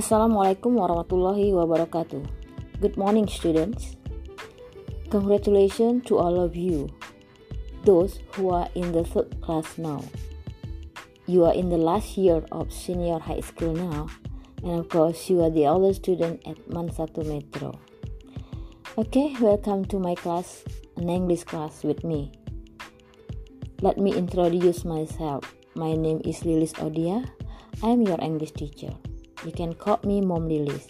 Assalamualaikum warahmatullahi wabarakatuh. Good morning, students. Congratulations to all of you, those who are in the third class now. You are in the last year of senior high school now, and of course, you are the other student at Mansatu Metro. Okay, welcome to my class, an English class with me. Let me introduce myself. My name is Lilis Odia. I'm your English teacher. You can call me Mom Lilis.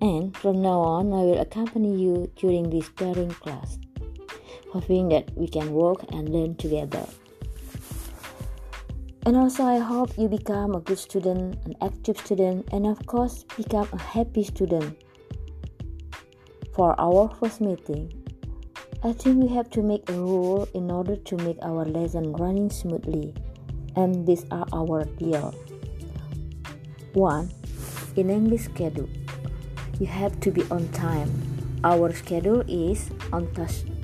And from now on, I will accompany you during this daring class, hoping that we can work and learn together. And also, I hope you become a good student, an active student, and of course, become a happy student. For our first meeting, I think we have to make a rule in order to make our lesson running smoothly, and these are our deal. 1 in English schedule. You have to be on time. Our schedule is on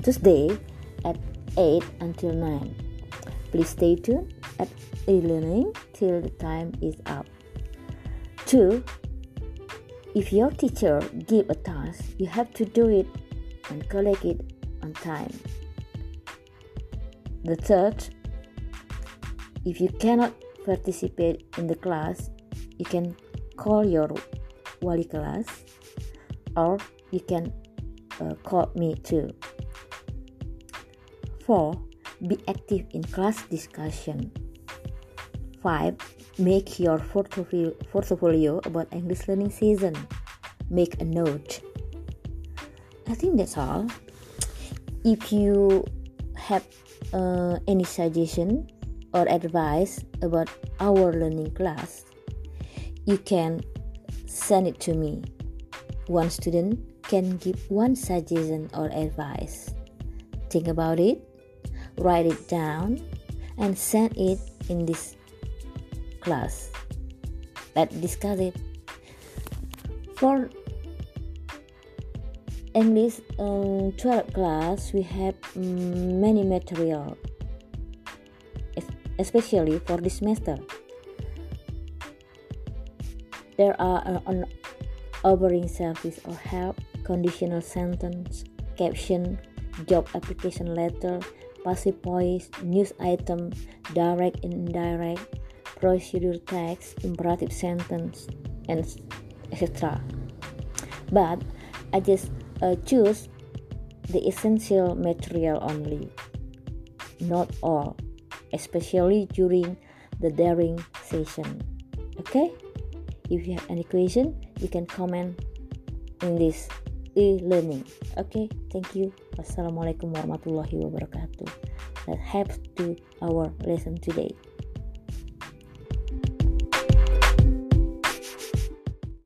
Tuesday at 8 until 9. Please stay tuned at e-learning till the time is up. 2. If your teacher give a task, you have to do it and collect it on time. The third, if you cannot participate in the class, you can call your wali class or you can uh, call me too. 4. Be active in class discussion. 5. Make your portfolio about English learning season. Make a note. I think that's all. If you have uh, any suggestion or advice about our learning class, you can send it to me. One student can give one suggestion or advice. Think about it, write it down, and send it in this class. Let's discuss it. For English um, 12 class, we have um, many material, especially for this semester. There are an offering service or help, conditional sentence, caption, job application letter, passive voice, news item, direct and indirect, procedure text, imperative sentence, and etc. But I just uh, choose the essential material only, not all, especially during the daring session. Okay? If you have any question, you can comment in this e-learning. Okay, thank you. Wassalamualaikum warahmatullahi wabarakatuh. That helps to our lesson today.